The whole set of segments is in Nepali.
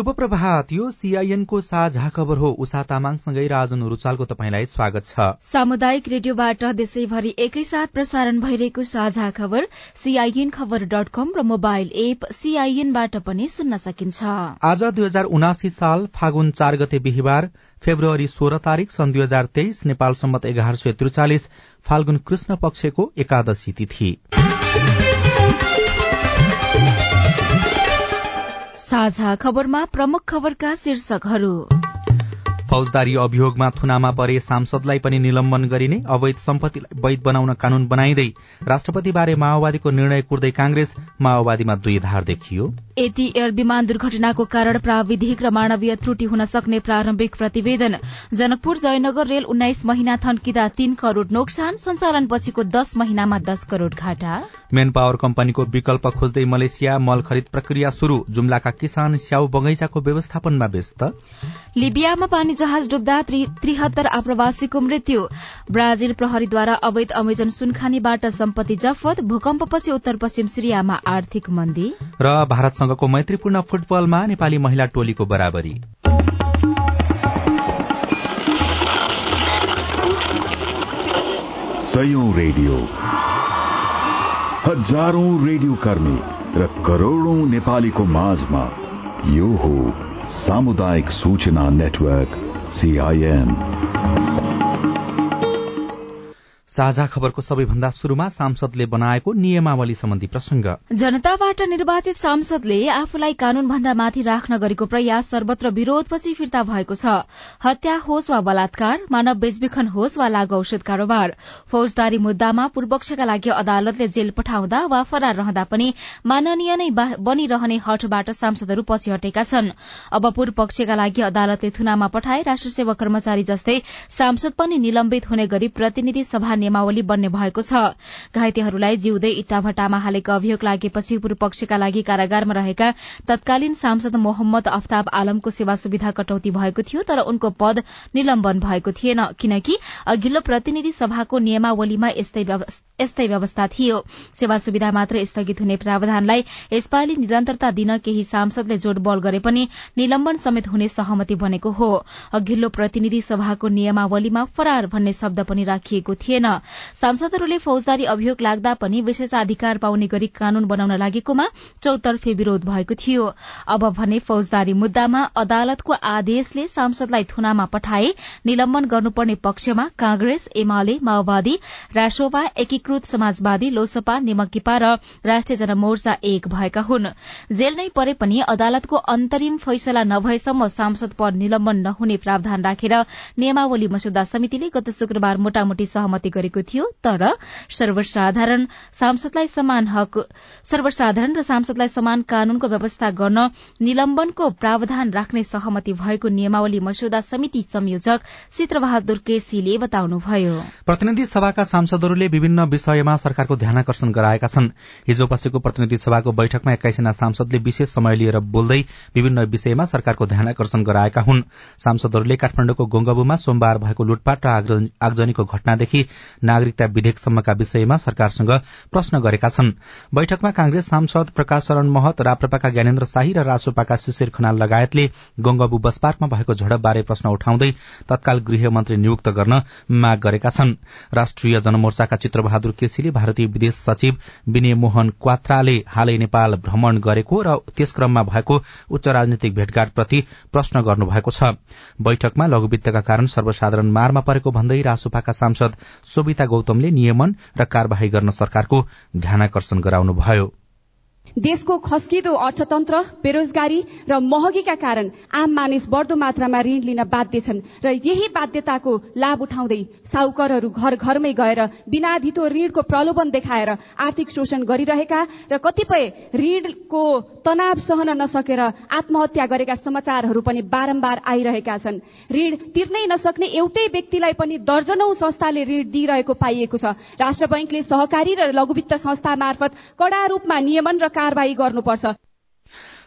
शुभ प्रभात। यो सीआईएनको साझा खबर हो। उषा तामाङसँगै राजन रुचालको तपाईँलाई स्वागत छ। सामुदायिक रेडियोबाट देशैभरि एकैसाथ प्रसारण भइरहेको साझा खबर सीआईएन खबर डट कम र मोबाइल एप सीआईएनबाट पनि सुन्न सकिन्छ। आज दुई हजार उनासी साल फागुन चार गते बिहिबार फेब्रुअरी सोह्र तारीक सन् दुई हजार तेइस नेपाल सम्मत एघार सय त्रिचालिस फाल्गुन कृष्ण पक्षको एकादशी तिथि। साझा खबरमा प्रमुख खबरका शीर्षकहरू। फौजदारी अभियोगमा थुनामा परे सांसदलाई पनि निलम्बन गरिने अवैध सम्पत्तिलाई वैध बनाउन कानून बनाइँदै राष्ट्रपतिबारे माओवादीको निर्णय कुर्दै कांग्रेस माओवादीमा दुई धार देखियो। एटी एयर विमान दुर्घटनाको कारण प्राविधिक र मानवीय त्रुटि हुन सक्ने प्रारम्भिक प्रतिवेदन। जनकपुर जयनगर रेल उन्नाइस महिना थन्किँदा तीन करोड़ नोक्सान सञ्चालन पछिको दश महिनामा दश करोड़ घाटा। मेन पावर कम्पनीको विकल्प खोज्दै मलेसिया मल खरिद प्रक्रिया शुरू जुम्लाका किसान स्याउ बगैँचाको व्यवस्थापनमा व्यस्त। लिबियामा पानी जहाज डुब्दा त्रिहत्तर आप्रवासीको मृत्यु। ब्राजिल प्रहरीद्वारा अवैध अमेजन सुनखानीबाट सम्पत्ति जफत भूकम्पपछि उत्तर पश्चिम सिरियामा आर्थिक मन्दी। र भारतसँगको मैत्रीपूर्ण फुटबलमा नेपाली महिला टोलीको बराबरी सयौं रेडियो हजारौं रेडियो कर्मी र करोड़ौं नेपालीको माझमा यो हो सामुदायिक सूचना नेटवर्क CIN. साझा खबरको सबैभन्दा शुरूमा सांसदले बनाएको नियमावली सम्बन्धी प्रसंग। जनताबाट निर्वाचित सांसदले आफूलाई कानून भन्दा माथि राख्न गरेको प्रयास सर्वत्र विरोधपछि फिर्ता भएको छ। हत्या होस् वा बलात्कार मानव बेचबिखन होस् वा लागू औषध कारोबार फौजदारी मुद्दामा पूर्वपक्षका लागि अदालतले जेल पठाउँदा वा फरार रहँदा पनि माननीय नै बनिरहने हठबाट सांसदहरू पछि हटेका छन्। अब पूर्वपक्षका लागि अदालतले थुनामा पठाए राष्ट्रसेवा कर्मचारी जस्तै सांसद पनि निलम्बित हुने गरी प्रतिनिधि सभा नियमावली बन्ने भएको छ। घाइतेहरूलाई जिउँदै इट्टा भट्टामा हालेका अभियोग लागेपछि पूर्वपक्षका लागि कारागारमा रहेका तत्कालीन सांसद मोहम्मद अफ्ताब आलमको सेवा सुविधा कटौती भएको थियो तर उनको पद निलम्बन भएको थिएन। किनकि अघिल्लो प्रतिनिधि सभाको नियमावलीमा यस्तै व्यवस्था थियो। सेवा सुविधा मात्र स्थगित हुने प्रावधानलाई यसपालि निरन्तरता दिन केही सांसदले जोडबल गरे पनि निलम्बन समेत हुने सहमति बनेको हो। अघिल्लो प्रतिनिधि सभाको नियमावलीमा फरार भन्ने शब्द पनि राखिएको थिएन। सांसदहरूले फौजदारी अभियोग लाग्दा पनि विशेषाधिकार पाउने गरी कानून बनाउन लागेकोमा चौतर्फे विरोध भएको थियो। अब भने फौजदारी मुद्दामा अदालतको आदेशले सांसदलाई थुनामा पठाए निलम्बन गर्नुपर्ने पक्षमा कांग्रेस एमाले माओवादी रासोपा एकीकृत समाजवादी लोसपा निमकिपा र राष्ट्रिय जनमोर्चा एक भएका हुन्। जेल नै परे पनि अदालतको अन्तरिम फैसला नभएसम्म सांसद पद निलम्बन नहुने प्रावधान राखेर नियमावली मस्यौदा समितिले गत शुक्रबार मोटामोटी सहमति गरेको थियो तर सर्वसाधारण सांसदलाई समान हक सर्वसाधारण र सांसदलाई समान कानूनको व्यवस्था गर्न निलम्बनको प्रावधान राख्ने सहमति भएको नियमावली मस्यौदा समिति संयोजक चित्रबहादुर केसीले बताउनुभयो। प्रतिनिधि सभाका सांसदहरूले विभिन्न विषयमा सरकारको ध्यानकर्षण गराएका छन्। हिजो बसेको प्रतिनिधि सभाको बैठकमा एक्काइसजना सांसदले विशेष समय लिएर बोल्दै विभिन्न विषयमा सरकारको ध्यानकर्षण गराएका हुन्। सांसदहरूले काठमाण्डुको गोंगबुमा सोमबार भएको लुटपाट र आगजनीको घटनादेखि नागरिकता विधेयकसम्मका विषयमा सरकारसँग प्रश्न गरेका छन्। बैठकमा कांग्रेस सांसद प्रकाश शरण महत राप्रपाका ज्ञानेन्द्र शाही र रासोपाका सुशीर खनाल लगायतले गंगबु बस पार्कमा भएको झडपबारे प्रश्न उठाउँदै तत्काल गृहमन्त्री नियुक्त गर्न माग गरेका छन्। राष्ट्रिय जनमोर्चाका चित्रबहादुर केसीले भारतीय विदेश सचिव विनय मोहन क्वात्राले हालै नेपाल भ्रमण गरेको र त्यस क्रममा भएको उच्च राजनीतिक भेटघाटप्रति प्रश्न गर्नुभएको छ। बैठकमा लघुवित्तका कारण सर्वसाधारण मारमा परेको भन्दै रासोपाका सांसद सोभिता गौतमले नियमन र कार्यवाही गर्न सरकारको ध्यानकर्षण गराउनुभयो। देशको खस्किदो अर्थतन्त्र बेरोजगारी र महँगीका कारण आम मानिस बढ्दो मात्रामा ऋण लिन बाध्य छन् र यही बाध्यताको लाभ उठाउँदै साउकरहरू घर घरमै गएर बिना धितो ऋणको प्रलोभन देखाएर आर्थिक शोषण गरिरहेका र कतिपय ऋणको तनाव सहन नसकेर आत्महत्या गरेका समाचारहरू पनि बारम्बार आइरहेका छन्। ऋण तिर्नै नसक्ने एउटै व्यक्तिलाई पनि दर्जनौ संस्थाले ऋण दिइरहेको पाइएको छ। राष्ट्र बैंकले सहकारी र लघुवित्त संस्था मार्फत कड़ा रूपमा नियमन र कारवाही गर्नुपर्छ।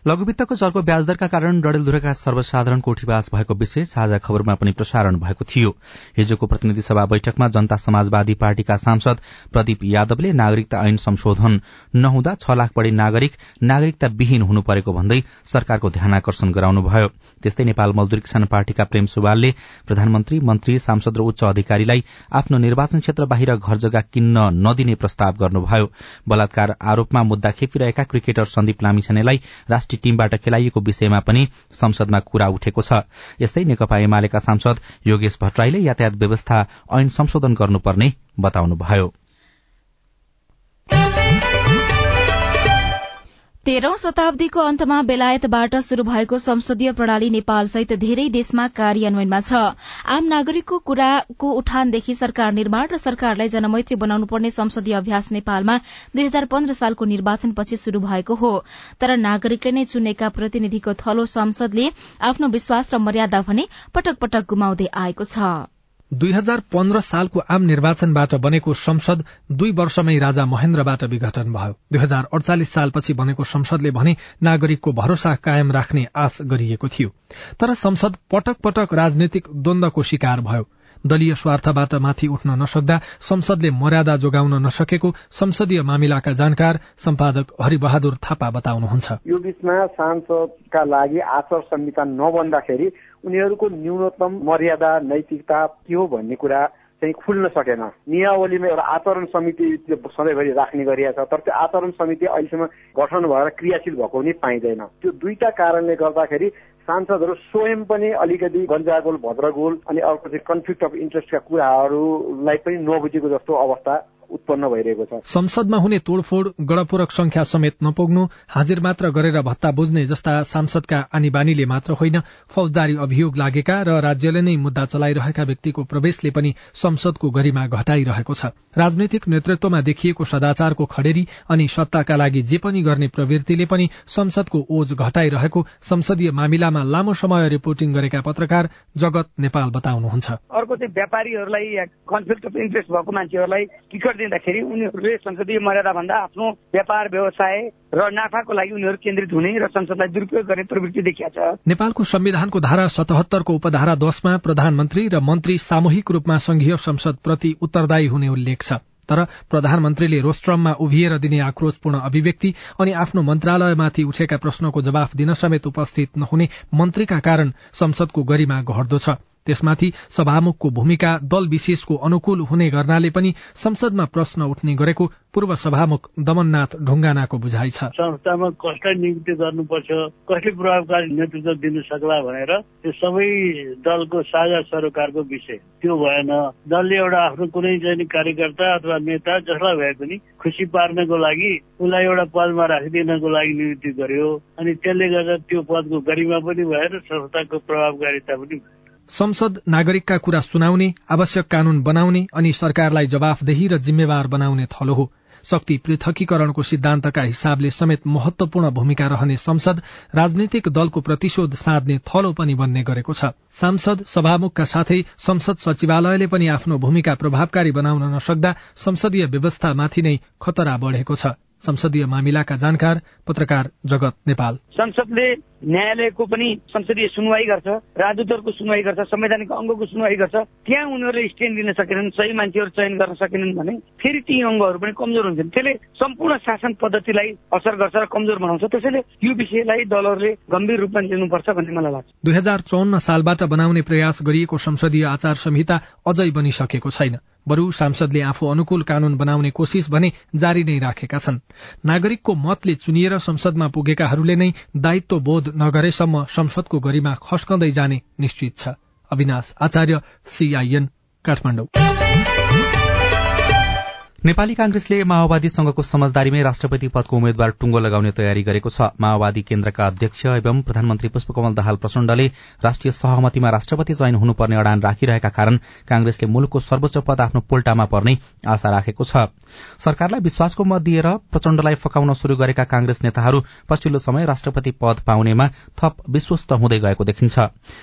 लघुवित्तको चर्को ब्याजदरका कारण डडेलधुराका सर्वसाधारण कोठीवास भएको विषय साझा खबरमा पनि प्रसारण भएको थियो। हिजोको प्रतिनिधि सभा बैठकमा जनता समाजवादी पार्टीका सांसद प्रदीप यादवले नागरिकता ऐन संशोधन नहुँदा छ लाख बढ़ी नागरिक नागरिकता विहीन हुनु परेको भन्दै सरकारको ध्यान आकर्षण गराउनुभयो। त्यस्तै नेपाल मजदूर किसान पार्टीका प्रेम सुवालले प्रधानमन्त्री मन्त्री सांसद र उच्च अधिकारीलाई आफ्नो निर्वाचन क्षेत्र बाहिर घर जग्गा किन्न नदिने प्रस्ताव गर्नुभयो। बलात्कार आरोपमा मुद्दा खेपिरहेका क्रिकेटर सन्दीप लामिछानेलाई राष्ट्रिय टीमबाट खेलाइएको विषयमा पनि संसदमा कुरा उठेको छ। यस्तै नेकपा एमालेका सांसद योगेश भट्टराईले यातायात व्यवस्था ऐन संशोधन गर्नुपर्ने बताउनुभयो। तेह्रौं शताब्दीको अन्तमा बेलायतबाट शुरू भएको संसदीय प्रणाली नेपाल सहित धेरै देशमा कार्यान्वयनमा छ। आम नागरिकको कुराको उठानदेखि सरकार निर्माण र सरकारलाई जनमैत्री बनाउनु पर्ने संसदीय अभ्यास नेपालमा दुई हजार पन्ध्र सालको निर्वाचनपछि शुरू भएको हो। तर नागरिकले नै चुनेका प्रतिनिधिको थलो संसदले आफ्नो विश्वास र मर्यादा भने पटक पटक गुमाउँदै आएको छ। दुई हजार पन्ध्र सालको आम निर्वाचनबाट बनेको संसद दुई वर्षमै राजा महेन्द्रबाट विघटन भयो। दुई हजार अडचालिस सालपछि बनेको संसदले भने नागरिकको भरोसा कायम राख्ने आश गरिएको थियो। तर संसद पटक पटक राजनैतिक द्वन्दको शिकार भयो। दलीय स्वार्थबाट माथि उठ्न नसक्दा संसदले मर्यादा जोगाउन नसकेको संसदीय मामिलाका जानकार सम्पादक हरिबहादुर थापा बताउनुहुन्छ। यो बीचमा सांसदका लागि आचार संहिता नबन्दाखेरि उनीहरूको न्यूनतम मर्यादा नैतिकता के हो भन्ने कुरा चाहिँ खुल्न सकेन। नियावलीमा एउटा आचरण समिति सधैँभरि राख्ने गरिएको छ तर त्यो आचरण समिति अहिलेसम्म गठन भएर क्रियाशील भएको पनि पाइँदैन। त्यो दुईटा कारणले गर्दाखेरि सांसदहरू स्वयं पनि अलिकति गन्जागोल भद्रगोल अनि अर्को चाहिँ कन्फ्लिक्ट अफ इन्ट्रेस्टका कुराहरूलाई पनि नबुझेको जस्तो अवस्था उत्पन्न भइरहेको छ। संसदमा हुने तोडफोड गणपूरक संख्या समेत नपुग्नु हाजिर मात्र गरेर भत्ता बुझ्ने जस्ता सांसदका आनी बानीले मात्र होइन फौजदारी अभियोग लागेका र राज्यले नै मुद्दा चलाइरहेका व्यक्तिको प्रवेशले पनि संसदको गरिमा घटाइरहेको छ। राजनैतिक नेतृत्वमा देखिएको सदाचारको खडेरी अनि सत्ताका लागि जे पनि गर्ने प्रवृत्तिले पनि संसदको ओज घटाइरहेको संसदीय मामिलामा लामो समय रिपोर्टिङ गरेका पत्रकार जगत नेपाल बताउनुहुन्छ। अर्को चाहिँ व्यापारीहरूलाई कन्फ्लिक्ट अफ इन्ट्रेस्ट भएको मान्छेहरूलाई टिकट दिँदाखेरि उनीहरूले संसदीय मर्यादा भन्दा आफ्नो व्यापार व्यवसाय र नाफाको लागि उनीहरू केन्द्रित हुने र संसदलाई दुरूपयोग गर्ने प्रवृत्ति देखिया छ। नेपालको संविधानको धारा सतहत्तरको उपधारा दशमा प्रधानमन्त्री र मन्त्री सामूहिक रूपमा संघीय संसद प्रति उत्तरदायी हुने उल्लेख छ। तर प्रधानमन्त्रीले रोस्ट्रममा उभिएर दिने आक्रोशपूर्ण अभिव्यक्ति अनि आफ्नो मन्त्रालयमाथि उठेका प्रश्नको जवाफ दिन समेत उपस्थित नहुने मन्त्रीका कारण संसदको गरिमा घट्दो छ। त्यसमाथि सभामुखको भूमिका दल विशेषको अनुकूल हुने गर्नाले पनि संसदमा प्रश्न उठ्ने गरेको पूर्व सभामुख दमननाथ ढुङ्गानाको बुझाइ छ। संस्थामा कसलाई नियुक्ति गर्नुपर्छ कसले प्रभावकारी नेतृत्व दिन सक्ला भनेर त्यो सबै दलको साझा सरोकारको विषय। त्यो भएन। दलले एउटा आफ्नो कुनै चाहिँ कार्यकर्ता अथवा नेता जसलाई भए पनि खुसी पार्नको लागि उसलाई एउटा पदमा राखिदिनको लागि नियुक्ति गर्यो अनि त्यसले गर्दा त्यो पदको गरिमा पनि भएर संस्थाको प्रभावकारिता पनि भयो। संसद नागरिकका कुरा सुनाउने आवश्यक कानून बनाउने अनि सरकारलाई जवाफदेही र जिम्मेवार बनाउने थलो हो। शक्ति पृथकीकरणको सिद्धान्तका हिसाबले समेत महत्वपूर्ण भूमिका रहने संसद राजनैतिक दलको प्रतिशोध साध्ने थलो पनि बन्ने गरेको छ। सांसद सभामुखका साथै संसद सचिवालयले पनि आफ्नो भूमिका प्रभावकारी बनाउन नसक्दा संसदीय व्यवस्थामाथि नै खतरा बढ़ेको छ। संसदीय मामिलाका जानकार पत्रकार जगत नेपाल। संसदले न्यायालयको पनि संसदीय सुनवाई गर्छ राजदूतहरूको सुनवाई गर्छ संवैधानिक अङ्गको सुनवाई गर्छ। त्यहाँ उनीहरूले स्ट्यान्ड दिन सकेनन् सही मान्छेहरू चयन गर्न सकेनन् भने फेरि ती अङ्गहरू पनि कमजोर हुन्छन्। त्यसले सम्पूर्ण शासन पद्धतिलाई असर गर्छ र कमजोर बनाउँछ। त्यसैले यो विषयलाई दलहरूले गम्भीर रूपमा लिनुपर्छ भन्ने मलाई लाग्छ। दुई हजार चौन्न सालबाट बनाउने प्रयास गरिएको संसदीय आचार संहिता अझै बनिसकेको छैन। बरु सांसदले आफू अनुकूल कानून बनाउने कोशिश भने जारी नै राखेका छन्। नागरिकको मतले चुनिएर संसदमा पुगेकाहरूले नै दायित्व बोध नगरेसम्म संसदको गरिमा खस्कँदै जाने निश्चित छ। अविनाश आचार्य सीआईएन काठमाडौँ। नेपाली कांग्रेसले माओवादीसँगको समझदारीमै राष्ट्रपति पदको उम्मेद्वार टुङ्गो लगाउने तयारी गरेको छ। माओवादी केन्द्रका अध्यक्ष एवं प्रधानमन्त्री पुष्पकमल दाहाल प्रचण्डले राष्ट्रिय सहमतिमा राष्ट्रपति चयन हुनुपर्ने अडान राखिरहेका कारण कांग्रेसले मुलुकको सर्वोच्च पद आफ्नो पोल्टामा पर्ने आशा राखेको छ। सरकारलाई विश्वासको मत दिएर प्रचण्डलाई फकाउन शुरू गरेका कांग्रेस नेताहरू पछिल्लो समय राष्ट्रपति पद पाउनेमा थप विश्वस्त हुँदै गएको देखिन्छ।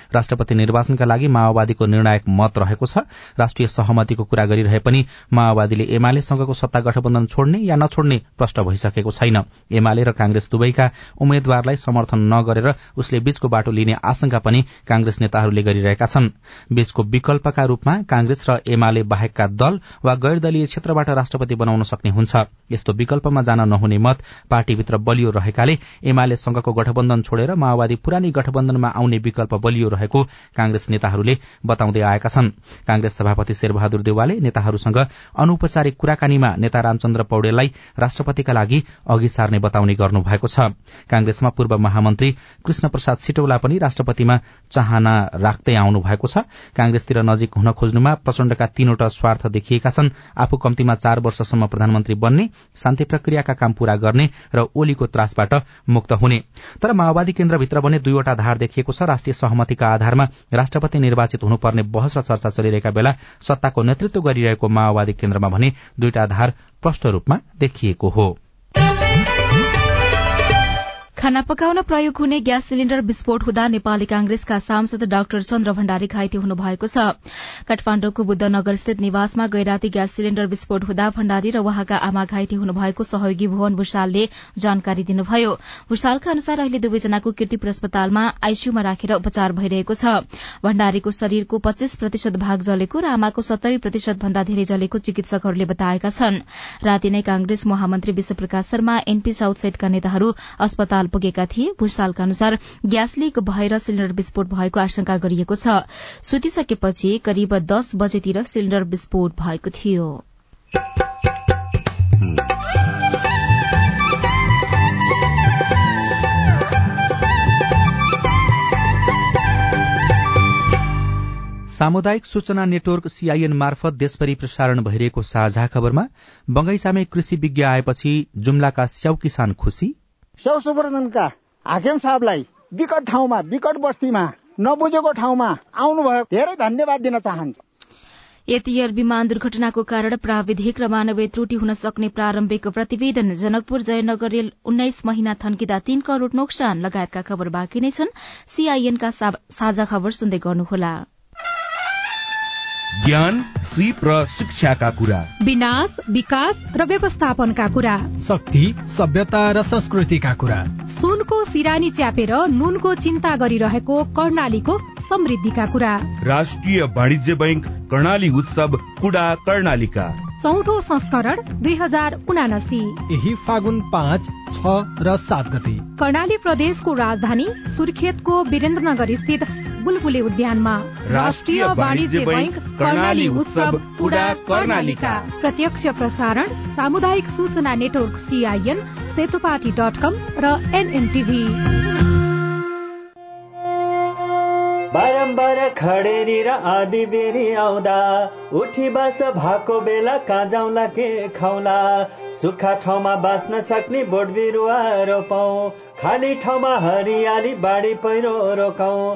राष्ट्रपति निर्वाचनका लागि माओवादीको निर्णायक मत रहेको छ। राष्ट्रिय सहमतिको कुरा गरिरहे पनि माओवादीले एमाले सँगको सत्ता गठबन्धन छोड्ने या नछोड्ने प्रश्न भइसकेको छैन। एमाले र कांग्रेस दुवैका उम्मेद्वारलाई समर्थन नगरेर उसले बीचको बाटो लिने आशंका पनि कांग्रेस नेताहरूले गरिरहेका छन्। बीचको विकल्पका रूपमा कांग्रेस र एमाले बाहेकका दल वा गैर दलीय क्षेत्रबाट राष्ट्रपति बनाउन सक्ने हुन्छ। यस्तो विकल्पमा जान नहुने मत पार्टीभित्र बलियो रहेकाले एमाले सँगको गठबन्धन छोडेर माओवादी पुरानी गठबन्धनमा आउने विकल्प बलियो रहेको कांग्रेस नेताहरूले बताउँदै आएका छन्। कांग्रेस सभापति शेरबहादुर देवालले नेताहरूसँग अनौपचारिक कुराकानीमा नेता रामचन्द्र पौडेललाई राष्ट्रपतिका लागि अघि सार्ने बताउने गर्नु भएको छ। कांग्रेसमा पूर्व महामन्त्री कृष्ण प्रसाद सिटौला पनि राष्ट्रपतिमा चाहना राख्दै आउनु भएको छ। कांग्रेसतिर नजिक हुन खोज्नुमा प्रचण्डका तीनवटा स्वार्थ देखिएका छन्। आफू कम्तीमा चार वर्षसम्म प्रधानमन्त्री बन्ने शान्ति प्रक्रियाका काम पूरा गर्ने र ओलीको त्रासबाट मुक्त हुने। तर माओवादी केन्द्रभित्र भने दुईवटा धार देखिएको छ। राष्ट्रिय सहमतिका आधारमा राष्ट्रपति निर्वाचित हुनुपर्ने बहस र चर्चा चलिरहेका बेला सत्ताको नेतृत्व गरिरहेको माओवादी केन्द्रमा भने दुईटा धार प्रष्ट रूपमा देखिएको हो। खाना पकाउन प्रयोग हुने ग्यास सिलिण्डर विस्फोट हुँदा नेपाली कांग्रेसका सांसद डाक्टर चन्द्र भण्डारी घाइते हुनुभएको छ। काठमाण्डुको बुद्धनगर स्थित निवासमा गैराती ग्यास सिलिण्डर विस्फोट हुँदा भण्डारी र उहाँका आमा घाइते हुनुभएको सहयोगी भुवन भूषालले जानकारी दिनुभयो। भूषालका अनुसार अहिले दुवैजनाको किर्तिपुर अस्पतालमा आईसीयूमा राखेर उपचार भइरहेको छ। भण्डारीको शरीरको पच्चीस प्रतिशत भाग जलेको र आमाको सत्तरी प्रतिशत भन्दा धेरै जलेको चिकित्सकहरूले बताएका छन्। राति नै कांग्रेस महामन्त्री विश्वप्रकाश शर्मा एनपी साउथ सहितका नेताहरू अस्पताल पुगेका थिए। भूषालका अनुसार ग्यास लिक भएर सिलिण्डर विस्फोट भएको आशंका गरिएको छ। सुतिसकेपछि करिब दस बजेतिर सिलिण्डर विस्फोट भएको थियो। सामुदायिक सूचना नेटवर्क सीआईएन मार्फत देशभरि प्रसारण भइरहेको साझा खबरमा बंगैचामै कृषि विज्ञ आएपछि जुम्लाका स्याउ किसान खुशी स्याउ सुप्रजनका हाकिम साहबलाई विकट ठाउँमा विकट बस्तीमा नबुझेको ठाउँमा आउनुभयो। धेरै धन्यवाद दिन चाहन्छु। एयर विमान दुर्घटनाको कारण प्राविधिक र मानवीय त्रुटि हुन सक्ने प्रारम्भिक प्रतिवेदन जनकपुर जयनगर रेल उन्नाइस महिना थन्किँदा तीन करोड़ नोक्सान लगायतका खबर बाँकी नै छन्। सीआईएनका साझा खबर सुन्दै गर्नुहोला। ज्ञान सिप र शिक्षाका कुरा। विनाश विकास र व्यवस्थापनका कुरा। शक्ति सभ्यता र संस्कृतिका कुरा। सुनको सिरानी च्यापेर नुनको चिन्ता गरिरहेको कर्णालीको समृद्धिका कुरा। राष्ट्रिय वाणिज्य बैंक कर्णाली उत्सव कुडा कर्णालीका। चौथो संस्करण दुई हजार उनासी। यही फागुन पाँच छ र सात गते। कर्णाली प्रदेशको राजधानी सुर्खेतको वीरेन्द्रनगर स्थित बुलबुले उद्यानमा। राष्ट्रिय वाणिज्य बैंक कर्णाली उत्सव कुडा कर्णालीका। प्रत्यक्ष प्रसारण सामुदायिक सूचना network CIN Setopati dot com र एनएनटिभी बारम्बार खडेरी र आदि बेरी आउँदा उठी बास भएको बेला कहाँ जाउँला के खाउला सुक्खा ठाउँमा बाँच्न सक्ने बोट बिरुवा रोपौँ खाली ठाउँमा हरियाली बाढी पहिरो रोकाउँ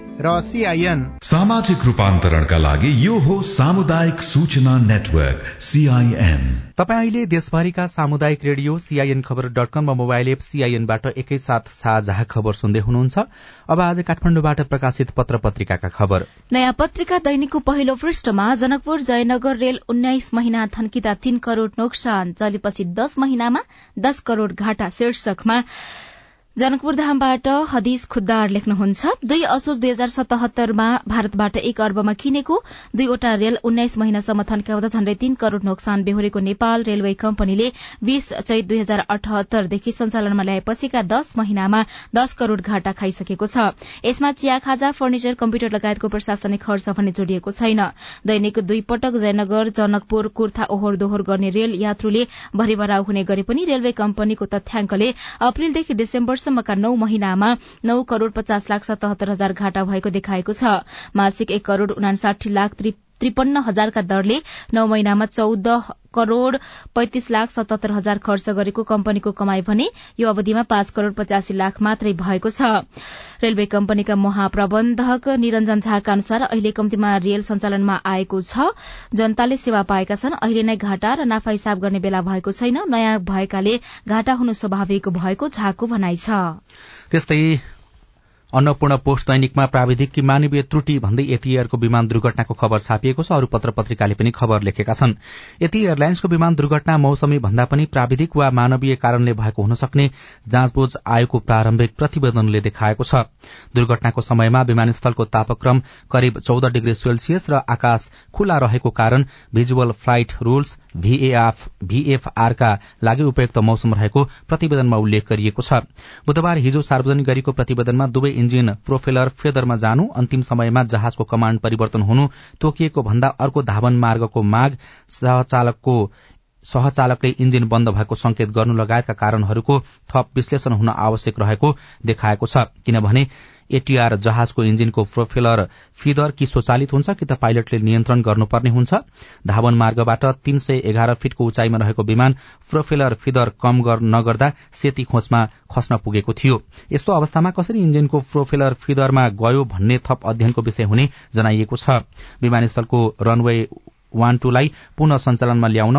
र सीआईएन सामाजिक रूपान्तरणका लागि यो हो सामुदायिक सूचना नेटवर्क सीआईएन तपाईँ अहिले देशभरिका सामुदायिक radio CIN Khabar dot com वा मोबाइल एप सीआईएनबाट एकैसाथ साझा खबर सुन्दै हुनुहुन्छ। अब आज काठमाडौँबाट प्रकाशित पत्र पत्रिकाका खबर। नयाँ पत्रिका दैनिकको पहिलो पृष्ठमा जनकपुर जयनगर रेल उन्नाइस महिना थन्किँदा तीन करोड़ नोक्सान चलेपछि दश महिनामा दश करोड़ घाटा शीर्षकमा जनकपुर धामबाट हदिस खुद्दार लेख्नुहुन्छ। दुई असोज दुई हजार सतहत्तरमा भारतबाट एक अर्बमा किनेको दुईवटा रेल उन्नाइस महिनासम्म थन्क्याउँदा झण्डै तीन करोड़ नोक्सान बेहोरेको नेपाल रेलवे कम्पनीले बीस चैत दुई हजार अठहत्तरदेखि सञ्चालनमा ल्याएपछिका दश महिनामा दश करोड़ घाटा खाइसकेको छ। यसमा चिया खाजा फर्निचर कम्प्युटर लगायतको प्रशासनिक खर्च भने जोडिएको छैन। दैनिक दुई पटक जयनगर जनकपुर कुर्था ओहोर दोहोर गर्ने रेल यात्रुले भरिभराउ हुने गरे पनि रेलवे कम्पनीको तथ्याङ्कले अप्रेलदेखि डिसेम्बर सम्मका नौ महिनामा नौ करोड़ पचास लाख सतहत्तर हजार घाटा भएको देखाएको छ। मासिक एक करोड़ उनासाठी लाख त्रिपन्न हजारका दरले नौ महिनामा चौध करोड़ पैंतिस लाख सतहत्तर हजार खर्च गरेको कम्पनीको कमाई भने यो अवधिमा पाँच करोड़ पचासी लाख मात्रै भएको छ। रेलवे कम्पनीका महाप्रबन्धक निरञ्जन झाका अनुसार अहिले कम्तीमा रेल सञ्चालनमा आएको छ। जनताले सेवा पाएका छन्। अहिले नै घाटा र नाफा हिसाब गर्ने बेला भएको छैन। नयाँ भएकाले घाटा हुनु स्वाभाविक भएको झाको भनाइ छ। अन्नपूर्ण पोस्ट दैनिकमा प्राविधिककी मानवीय त्रुटि भन्दै यति एयरको विमान दुर्घटनाको खबर छापिएको छ। अरू पत्र पत्रिकाले पनि खबर लेखेका छन्। यति एयरलाइन्सको विमान दुर्घटना मौसमी भन्दा पनि प्राविधिक वा मानवीय कारणले भएको हुन सक्ने जाँचबुझ आयोगको प्रारम्भिक प्रतिवेदनले देखाएको छ। दुर्घटनाको समयमा विमानस्थलको तापक्रम करिब चौध डिग्री सेल्सियस र आकाश खुल्ला रहेको कारण भिजुअल फ्लाइट रूल्स भीएफआरका लागि उपयुक्त मौसम रहेको प्रतिवेदनमा उल्लेख गरिएको छ। बुधबार हिजो सार्वजनिक गरेको प्रतिवेदनमा दुवै इन्जिन प्रोफेलर फेदरमा जानु अन्तिम समयमा जहाजको कमाण्ड परिवर्तन हुनु तोकिएको भन्दा अर्को धावन मार्गको माग सहचालकको सहचालकले इन्जिन बन्द भएको संकेत गर्नु लगायतका कारणहरूको थप विश्लेषण हुन आवश्यक रहेको देखाएको छ। किनभने एटीआर जहाजको इन्जिनको प्रोफेलर फिदर कि स्वचालित हुन्छ कि त पाइलटले नियन्त्रण गर्नुपर्ने हुन्छ। धावन मार्गबाट तीन सय एघार फिटको उचाइमा रहेको विमान प्रोफेलर फिदर कम नगर्दा सेती खोजमा खस्न पुगेको थियो। यस्तो अवस्थामा कसरी इन्जिनको प्रोफेलर फिदरमा गयो भन्ने थप अध्ययनको विषय हुने जनाइएको छ। विमानस्थलको रनवे वान टूलाई पुनः सञ्चालनमा ल्याउन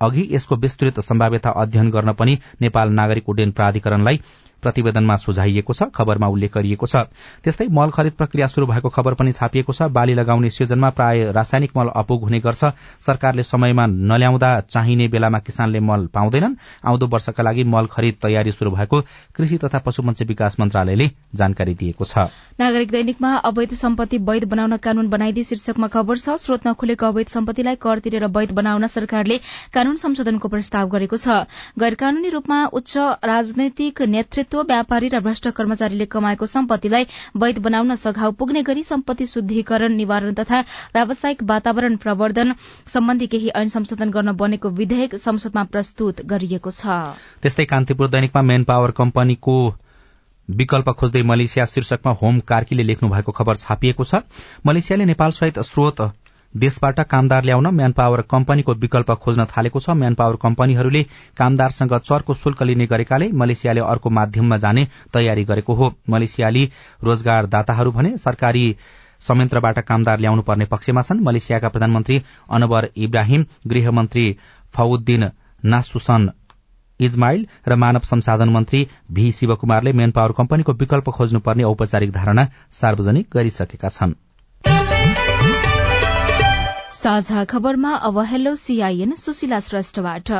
अघि यसको विस्तृत सम्भाव्यता अध्ययन गर्न पनि नेपाल नागरिक उड्डयन प्राधिकरणलाई प्रतिवेदनमा सुझाइएको छ खबरमा उल्लेख गरिएको छ। त्यस्तै मल खरिद प्रक्रिया शुरू भएको खबर पनि छापिएको छ। बाली लगाउने सिजनमा प्राय रासायनिक मल अपुग हुने गर्छ। सरकारले समयमा नल्याउँदा चाहिने बेलामा किसानले मल पाउँदैनन्। आउँदो वर्षका लागि मल खरिद तयारी शुरू भएको कृषि तथा पशुपन्छी विकास मन्त्रालयले जानकारी दिएको छ। नागरिक दैनिकमा अवैध सम्पत्ति वैध बनाउन कानून बनाइदिए शीर्षकमा खबर छ। स्रोत नखुलेको अवैध सम्पत्तिलाई कर तिरेर वैध बनाउन सरकारले कानून संशोधनको प्रस्ताव गरेको छ। गैर कानूनी रूपमा उच्च राजनैतिक नेतृत्व नेतृत्व व्यापारी र भ्रष्ट कर्मचारीले कमाएको सम्पत्तिलाई वैध बनाउन सघाउ पुग्ने गरी सम्पत्ति शुद्धिकरण निवारण तथा व्यावसायिक वातावरण प्रवर्धन सम्बन्धी केही ऐन संशोधन गर्न बनेको विधेयक संसदमा प्रस्तुत गरिएको छ। त्यस्तै कान्तिपुर दैनिकमा मेन पावर कम्पनीको विकल्प खोज्दै मलेसिया शीर्षकमा होम कार्कीले लेख्नु भएको खबर छापिएको छ। मलेसियाले नेपाल सहित स्रोत देशबाट कामदार ल्याउन म्यान पावर कम्पनीको विकल्प खोज्न थालेको छ। म्यान पावर कम्पनीहरूले कामदारसँग चर्को शुल्क लिने गरेकाले मलेसियाले अर्को माध्यममा जाने तयारी गरेको हो। मलेसियाली रोजगारदाताहरू भने सरकारी संयन्त्रबाट कामदार ल्याउनु पर्ने पक्षमा छन्। मलेसियाका प्रधानमन्त्री अनवर इब्राहिम गृहमन्त्री फौद्दिन नासुसन इजमाइल र मानव संसाधन मन्त्री भी शिवकुमारले मेन पावर कम्पनीको विकल्प खोज्नुपर्ने औपचारिक धारणा सार्वजनिक गरिसकेका छनृ। साझा खबरमा अब हेलो सीआईएन सुशीला श्रेष्ठबाट।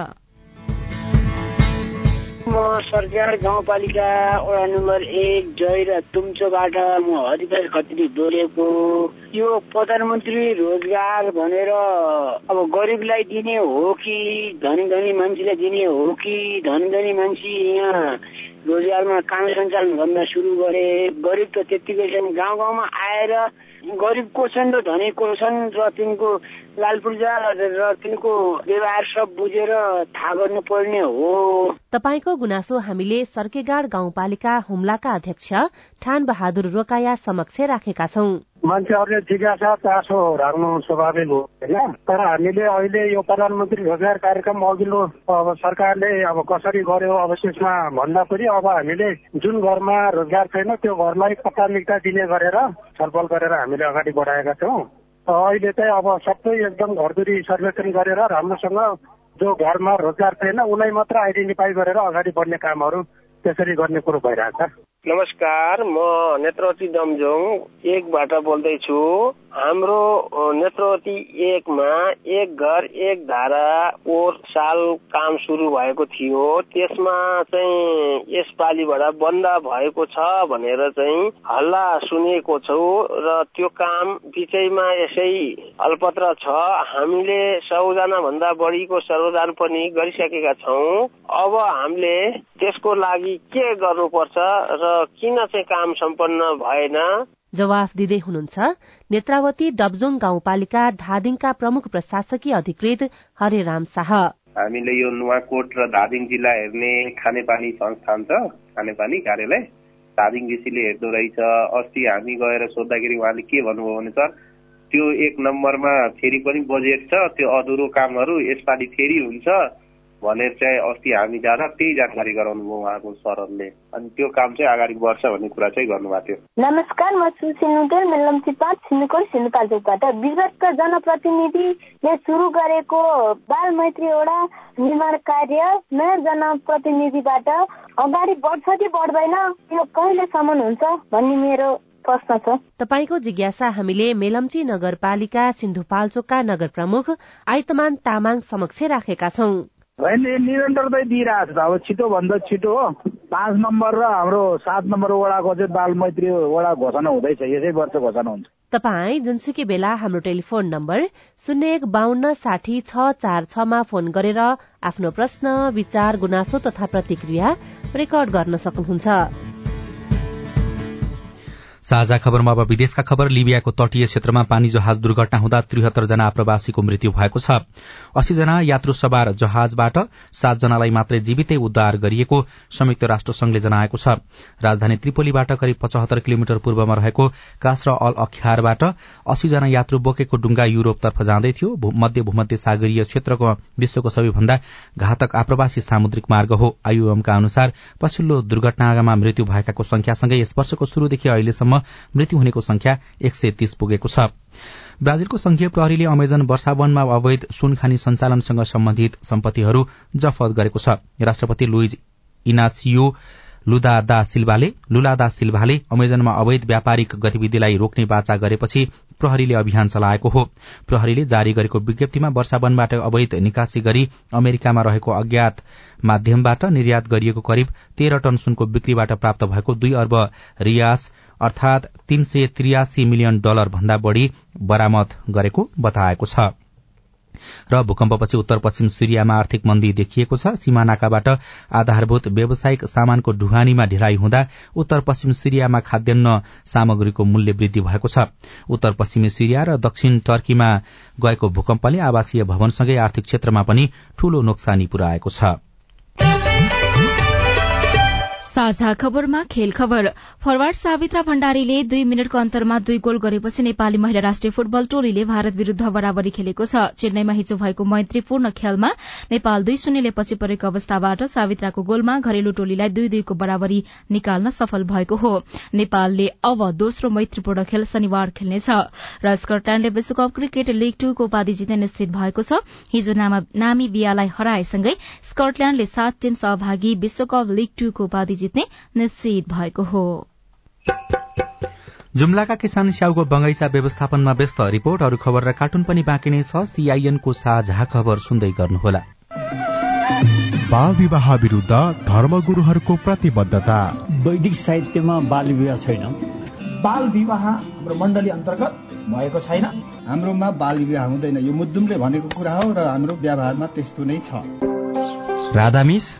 म सरकार गाउँपालिका वडा नम्बर एक जय र तुम्चोबाट म हरिदास खत्री बोलेको। यो प्रधानमन्त्री रोजगार भनेर अब गरिबलाई दिने हो कि धनी धनी मान्छेलाई दिने हो कि धनी धनी मान्छे यहाँ रोजगारमा काम सञ्चालन गर्न सुरु गरे? गरिब त त्यत्तिकै छन् गाउँ गाउँमा आएर गरिब को छन् र धनी को छन् र तिनको लाल पूर्जा र तिनको व्यवहार सब बुझेर थाहा गर्नुपर्ने हो। तपाईँको गुनासो हामीले सर्केगाड गाउँपालिका हुम्लाका अध्यक्ष ठान बहादुर रोकाया समक्ष राखेका छौं। मान्छेहरूले जिज्ञासा चासो राख्नु स्वाभाविक हो होइन? तर हामीले अहिले यो प्रधानमन्त्री रोजगार कार्यक्रम अघिल्लो अब सरकारले अब कसरी गर्यो अवशेषमा भन्दा पनि अब हामीले जुन घरमा रोजगार छैन त्यो घरलाई प्राथमिकता दिने गरेर छलफल गरेर हामीले अगाडि बढाएका छौँ। अहिले चाहिँ अब सबै एकदम घरधुरी सर्वेक्षण गरेर राम्रोसँग जो घरमा रोजगार छैन उसलाई मात्र आइडेन्टिफाई गरेर अगाडि बढ्ने कामहरू त्यसरी गर्ने कुरो भइरहेछ नमस्कार म नेत्रवती दमजोङ एकबाट बोल्दैछु। हाम्रो नेत्रवती एकमा एक घर एक धारा पोहोर साल काम सुरु भएको थियो। त्यसमा चाहिँ यसपालिबाट बन्द भएको छ भनेर चाहिँ हल्ला सुनेको छौ र त्यो काम बिचैमा यसै अल्पत्र छ। हामीले सौजना भन्दा बढीको सर्वदान पनि गरिसकेका छौँ। अब हामीले त्यसको लागि के गर्नुपर्छ र किन चाहिँ काम सम्पन्न भएन? जवाफ दिँदै हुनुहुन्छ नेत्रावती डबजोङ गाउँपालिका धादिङका प्रमुख प्रशासकीय अधिकृत हरेराम शाह। हामीले यो नुवाकोट र धादिङ जिल्ला हेर्ने खानेपानी संस्थान छ खानेपानी कार्यालय। धादिङ डिसीले हेर्दो रहेछ अस्ति हामी गएर सोद्धाखेरि उहाँले के भन्नुभयो भने सर त्यो एक नम्बरमा फेरि पनि बजेट छ त्यो अधुरो कामहरू यसपालि फेरि हुन्छ। भनेर चाहिँ अस्ति हामी जाँदा त्यही जानकारी गराउनु भयो उहाँको सरहरूले अनि त्यो काम चाहिँ अगाडि बढ्छ भन्ने कुरा चाहिँ गर्नुभएको थियो। नमस्कार म सुसिनुदेल मेलम्ची पाँच सिन्नुकोट सिन्धुपाल्चोकबाट विगतका जनप्रतिनिधिले सुरु गरेको बाल मैत्री वडा निर्माण कार्य नयाँ जनप्रतिनिधिबाट अगाडि बढ्छ कि बढ्दैन यो कहिलेसम्म हुन्छ भन्ने मेरो प्रश्न छ। तपाईँको जिज्ञासा हामीले मेलम्ची नगरपालिका सिन्धुपाल्चोकका नगर प्रमुख आइतमान तामाङ समक्ष राखेका छौं। होइन निरन्तरतै दिइरहेको छ अब छिटोभन्दा छिटो हो। पाँच नम्बर र हाम्रो सात नम्बर वडाको चाहिँ बाल मैत्री वडा घोषणा हुँदैछ। यसै वर्ष घोषणा हुन्छ। तपाईँ जुनसुकै बेला हाम्रो टेलिफोन नम्बर शून्य एक बान्न साठी छ चार छमा फोन गरेर आफ्नो प्रश्न विचार गुनासो तथा प्रतिक्रिया रेकर्ड गर्न सक्नुहुन्छ। साझा खबरमा अब विदेशका खबर। लिबियाको तटीय क्षेत्रमा पानी जहाज दुर्घटना हुँदा त्रिहत्तर जना आप्रवासीको मृत्यु भएको छ। अस्सी जना यात्रु सवार जहाजबाट सातजनालाई मात्रै जीवितै उद्धार गरिएको संयुक्त राष्ट्र संघले जनाएको छ। राजधानी त्रिपोलीबाट करिब पचहत्तर किलोमिटर पूर्वमा रहेको कास्र अल अख्यारबाट अस्सी जना यात्रु बोकेको डुङ्गा युरोपतर्फ जाँदै थियो। मध्य भूमध्य सागरीय क्षेत्रको विश्वको सबैभन्दा घातक आप्रवासी सामुद्रिक मार्ग हो। आईओएमका अनुसार पछिल्लो दुर्घटनामा मृत्यु भएकाको संख्यासँगै यस वर्षको शुरूदेखि अहिलेसम्म मृत्यु हुनेको संख्या एक सय तीस पुगेको छ। ब्राजिलको संघीय प्रहरीले अमेजन वर्षावनमा अवैध सुनखानी सञ्चालनसँग सम्बन्धित सम्पत्तिहरू जफत गरेको छ। राष्ट्रपति लुइज इनासियो लुदा दा सिल्भाले लुला दा सिल्भाले अमेजनमा अवैध व्यापारिक गतिविधिलाई रोक्ने बाचा गरेपछि प्रहरीले अभियान चलाएको हो। प्रहरीले जारी गरेको विज्ञप्तिमा वर्षावनबाट अवैध निकासी गरी अमेरिकामा रहेको अज्ञात माध्यमबाट निर्यात गरिएको करिब तेह्र टन सुनको बिक्रीबाट प्राप्त भएको दुई अर्ब रियास अर्थात तीन सय त्रियासी मिलियन डलर भन्दा बढ़ी बरामद गरेको बताएको छ। र भूकम्पपछि उत्तर पश्चिम सिरियामा आर्थिक मन्दी देखिएको छ। सीमानाकाबाट आधारभूत व्यावसायिक सामानको ढुवानीमा ढिलाइ हुँदा उत्तर पश्चिम सिरियामा खाद्यान्न सामग्रीको मूल्य वृद्धि भएको छ। उत्तर पश्चिमी सिरिया र दक्षिण टर्कीमा गएको भूकम्पले आवासीय भवनसँगै आर्थिक क्षेत्रमा पनि ठूलो नोक्सानी पुर्याएको छ। साझा खबरमा खेल फरवार्ड सावित्रा भण्डारीले दुई मिनटको अन्तरमा दुई गोल गरेपछि नेपाली महिला राष्ट्रिय फुटबल टोलीले भारत विरूद्ध बराबरी खेलेको छ। चेन्नईमा हिजो भएको मैत्रीपूर्ण खेलमा नेपाल दुई शून्यले पछि परेको अवस्थाबाट सावित्राको गोलमा घरेलु टोलीलाई दुई दुईको बराबरी निकाल्न सफल भएको हो। नेपालले अब दोस्रो मैत्रीपूर्ण खेल शनिबार खेल्नेछ। र स्कटल्याण्डले विश्वकप क्रिकेट लीग टूको उपाधि जित्ने निश्चित भएको छ। हिजो नामी बियालाई हराएसँगै स्कटल्याण्डले सात टीम सहभागी विश्वकप लीग टूको उपाधि जित्ने निश्चित भएको हो। जुम्लाका किसान स्याउको बगैँचा व्यवस्थापनमा व्यस्त। रिपोर्ट अरू खबर र कार्टुन पनि बाँकी नै छ। सीआईएनको साझा खबर सुन्दै गर्नुहोला। बाल विवाह विरूद्ध धर्मगुरूहरूको प्रतिबद्धता। वैदिक साहित्यमा बाल विवाह छैन। बाल विवाह हाम्रो मण्डली अन्तर्गत भएको छैन। हाम्रोमा बाल विवाह हुँदैन। यो मुद्दुमले भनेको कुरा हो र हाम्रो व्यवहारमा त्यस्तो नै छ। राधामिस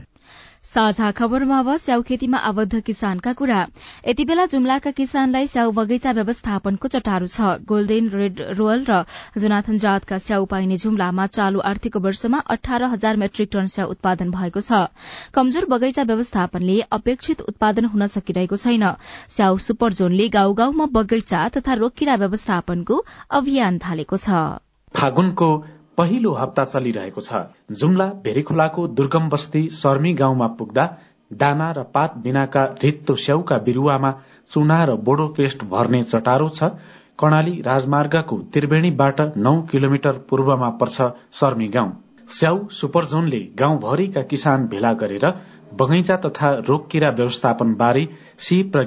साझा खबरमा अब स्याउ खेतीमा आबद्ध किसानका कुरा। यति बेला जुम्लाका किसानलाई स्याउ बगैँचा व्यवस्थापनको चटारो छ। गोल्डेन रेड रोयल र जोनाथन जातका स्याउ पाइने जुम्लामा चालू आर्थिक वर्षमा अठार हजार मेट्रिक टन स्याउ उत्पादन भएको छ। कमजोर बगैँचा व्यवस्थापनले अपेक्षित उत्पादन हुन सकिरहेको छैन। स्याउ सुपर जोनले गाउँ गाउँमा बगैँचा तथा रोकिरा व्यवस्थापनको अभियान थालेको छ। फागुनको पहिलो हप्ता चलिरहेको छ। जुम्ला भेरीखोलाको दुर्गम बस्ती सर्मी गाउँमा पुग्दा दाना र पात बिनाका रित्तो स्याउका बिरूवामा चुना र बोडो पेस्ट भर्ने चटारो छ। कर्णाली राजमार्गको त्रिवेणीबाट नौ किलोमिटर पूर्वमा पर्छ सर्मी गाउँ। स्याउ सुपरजोनले गाउँभरिका किसान भेला गरेर बगैँचा तथा रोगकिरा व्यवस्थापन बारे सिप र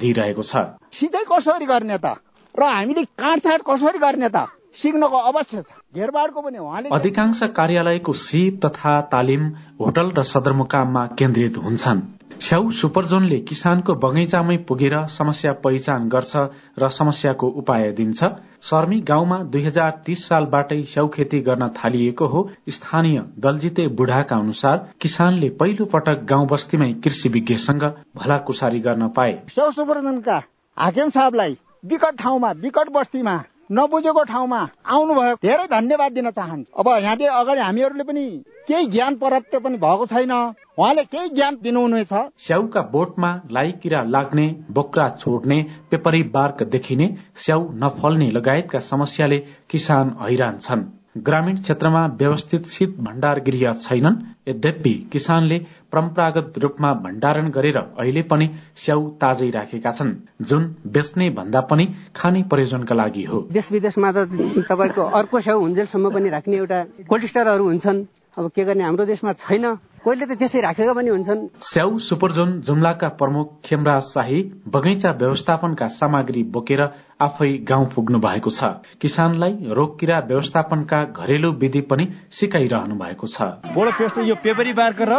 दिइरहेको छ। सिँचाइ कसरी गर्ने त? र हामीले काटछाट कसरी गर्ने त? सिक्नको अवश्य छ। घेरबाडको पनि उहाँले अधिकांश कार्यालयको सिप तथा तालिम होटल र सदरमुकाममा केन्द्रित हुन्छन्। स्याउ सुपरजोनले किसानको बगैँचामै पुगेर समस्या पहिचान गर्छ र समस्याको उपाय दिन्छ। सर्मी गाउँमा दुई हजार तीस सालबाटै स्याउ खेती गर्न थालिएको हो। स्थानीय दलजिते बुढाका अनुसार किसानले पहिलो पटक गाउँ बस्तीमै कृषि विज्ञसँग भलाकुसारी गर्न पाए। स्याउ सुपरजोनका हाकिम साहबलाई विकट ठाउँमा विकट बस्तीमा नबुझेको ठाउँमा आउनुभयो। धेरै धन्यवाद दिन चाहन्छु। अब यहाँदेखि अगाडि हामीहरूले पनि केही ज्ञान प्राप्त पनि भएको छैन। उहाँले केही ज्ञान दिनुहुनेछ। स्याउका बोटमा लाई किरा लाग्ने बोक्रा छोड्ने पेपरी बार्क देखिने स्याउ नफल्ने लगायतका समस्याले किसान हैरान छन्। ग्रामीण क्षेत्रमा व्यवस्थित शीत भण्डार गृह छैनन्। यद्यपि किसानले परम्परागत रूपमा भण्डारण गरेर अहिले पनि स्याउ ताजै राखेका छन्। जुन बेच्ने भन्दा पनि खाने प्रयोजनका लागि हो। देश विदेशमा त तपाईँको अर्को स्याउ हुन्जेलसम्म पनि राख्ने एउटा कोल्ड स्टोरहरू हुन्छन्। अब के गर्ने हाम्रो देशमा छैन। कोहीले त त्यसै राखेका पनि हुन्छन्। स्याउ सुपरजोन जुम्लाका प्रमुख खेमराज शाही बगैँचा व्यवस्थापनका सामग्री बोकेर आफै गाउँ पुग्नु भएको छ। किसानलाई रोगकिरा व्यवस्थापनका घरेलु विधि पनि सिकाइरहनु भएको छ। बोडो पेस्ट यो पेपरी बार्क र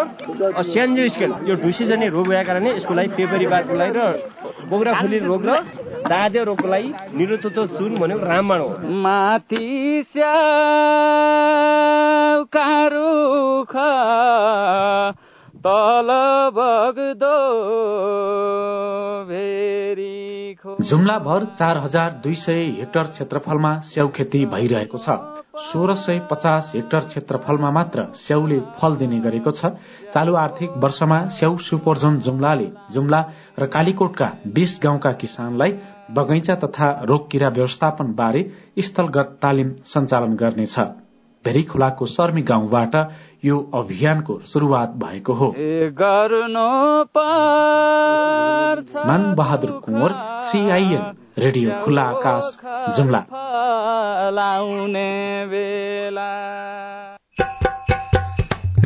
स्यान्जो स्केल यो ढुसी जने रोग भएको कारणले यसको लागि पेपरी बार्कको लागि र बोग्रा खुली रोग र दाँदे रोगको लागि निरुतो चुन भनेको रामबाण हो। माथि रुख तल बग्दो जुम्लाभर चार हजार दुई सय हेक्टर क्षेत्रफलमा स्याउ खेती भइरहेको छ। सोह्र सय पचास हेक्टर क्षेत्रफलमा मात्र स्याउले फल दिने गरेको छ। चालु आर्थिक वर्षमा स्याउ सुपरजोन जुम्लाले जुम्ला र कालीकोटका बीस गाउँका किसानलाई बगैँचा तथा रोग किरा व्यवस्थापन बारे स्थलगत तालिम सञ्चालन गर्नेछ। भेरी खोलाको सर्मी गाउँबाट यो अभियानको शुरूआत भएको हो। मान बहादुर कुँवर सिआइएन रेडियो खुला आकाश जुम्ला।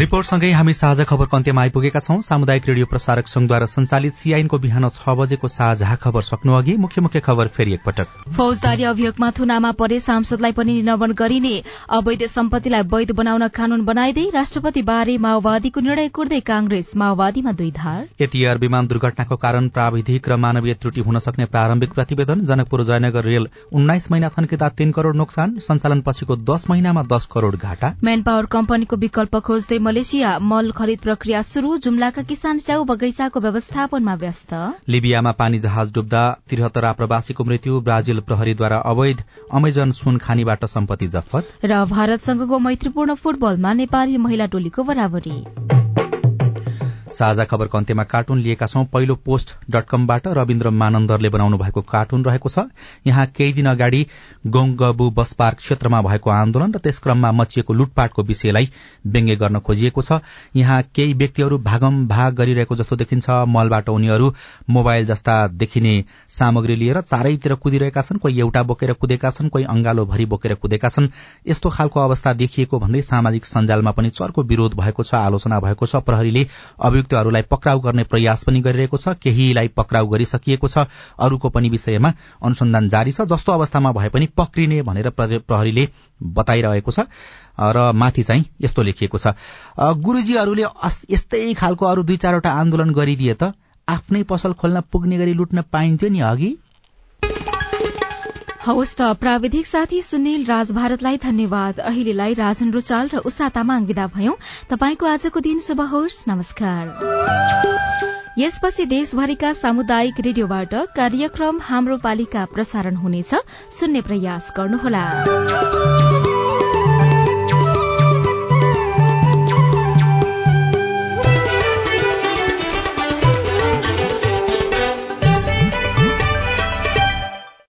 रिपोर्टसँगै हामी साझा खबरको अन्त्यमा आइपुगेका छौं। सामुदायिक रेडियो प्रसारक संघद्वारा संचालित सीआईनको बिहान छ बजेको साझा खबर सक्नु अघि मुख्य मुख्य खबर फेरि एकपटक। फौजदारी अभियोगमा थुनामा परे सांसदलाई पनि निलम्बन गरिने अवैध सम्पत्तिलाई वैध बनाउन कानून बनाइदै राष्ट्रपति बारे माओवादीको निर्णय कुर्दै कांग्रेस माओवादीमा दुई धार। एयर विमान दुर्घटनाको कारण प्राविधिक र मानवीय त्रुटि हुन सक्ने प्रारम्भिक प्रतिवेदन जनकपुर जयनगर रेल उन्नाइस महिना थन्किँदा तीन करोड़ नोक्सान सञ्चालन पछिको दश महिनामा दश करोड़ घाटा। म्यान पावर कम्पनीको विकल्प खोज्दै मलेसिया मल खरिद प्रक्रिया शुरू जुम्लाका किसान स्याउ बगैँचाको व्यवस्थापनमा व्यस्त। लिबियामा पानी जहाज डुब्दा त्रिहत्तर आप्रवासीको मृत्यु ब्राजिल प्रहरीद्वारा अवैध अमेजन सुन खानीबाट सम्पत्ति जफत। र भारतसँगको मैत्रीपूर्ण फुटबलमा नेपाली महिला टोलीको बराबरी। साझा खबरको अन्त्यमा कार्टुन लिएका छौं। पहिलो पोस्ट डट कमबाट रविन्द्र मानन्दरले बनाउनु भएको कार्टुन रहेको छ। यहाँ केही दिन अगाडि गोङगबु बस पार्क क्षेत्रमा भएको आन्दोलन र त्यस क्रममा मचिएको लुटपाटको विषयलाई व्यङ्ग्य गर्न खोजिएको छ। यहाँ केही व्यक्तिहरू भागम भाग गरिरहेको जस्तो देखिन्छ। मलबाट उनीहरू मोबाइल जस्ता देखिने सामग्री लिएर चारैतिर कुदिरहेका छन्। कोही एउटा बोकेर कुदेका छन् कोही अंगालो भरि बोकेर कुदेका छन्। यस्तो खालको अवस्था देखिएको भन्दै सामाजिक सञ्जालमा पनि चर्को विरोध भएको छ आलोचना भएको छ। प्रहरीले अभियुक्तहरूलाई पक्राउ गर्ने प्रयास पनि गरिरहेको छ केहीलाई पक्राउ गरिसकिएको छ। अरूको पनि विषयमा अनुसन्धान जारी छ जस्तो अवस्थामा भए पनि पक्रिने भनेर प्रहरीले बताइरहेको छ र माथि चाहिँ यस्तो लेखिएको छ। गुरूजीहरूले यस्तै खालको अरू दुई चारवटा आन्दोलन गरिदिए त आफ्नै पसल खोल्न पुग्ने गरी लुट्न पाइन्थ्यो नि अघि? हवस् त प्राविधिक साथी सुनिल राज भारतलाई धन्यवाद। अहिलेलाई राजन रुचाल र उषा तामाङ विदा भयौं। तपाईँको आजको दिन शुभ होस्। नमस्कार। यसपछि देशभरिका सामुदायिक रेडियोबाट कार्यक्रम हाम्रो पालिका प्रसारण हुनेछ। सुन्ने प्रयास गर्नुहोला।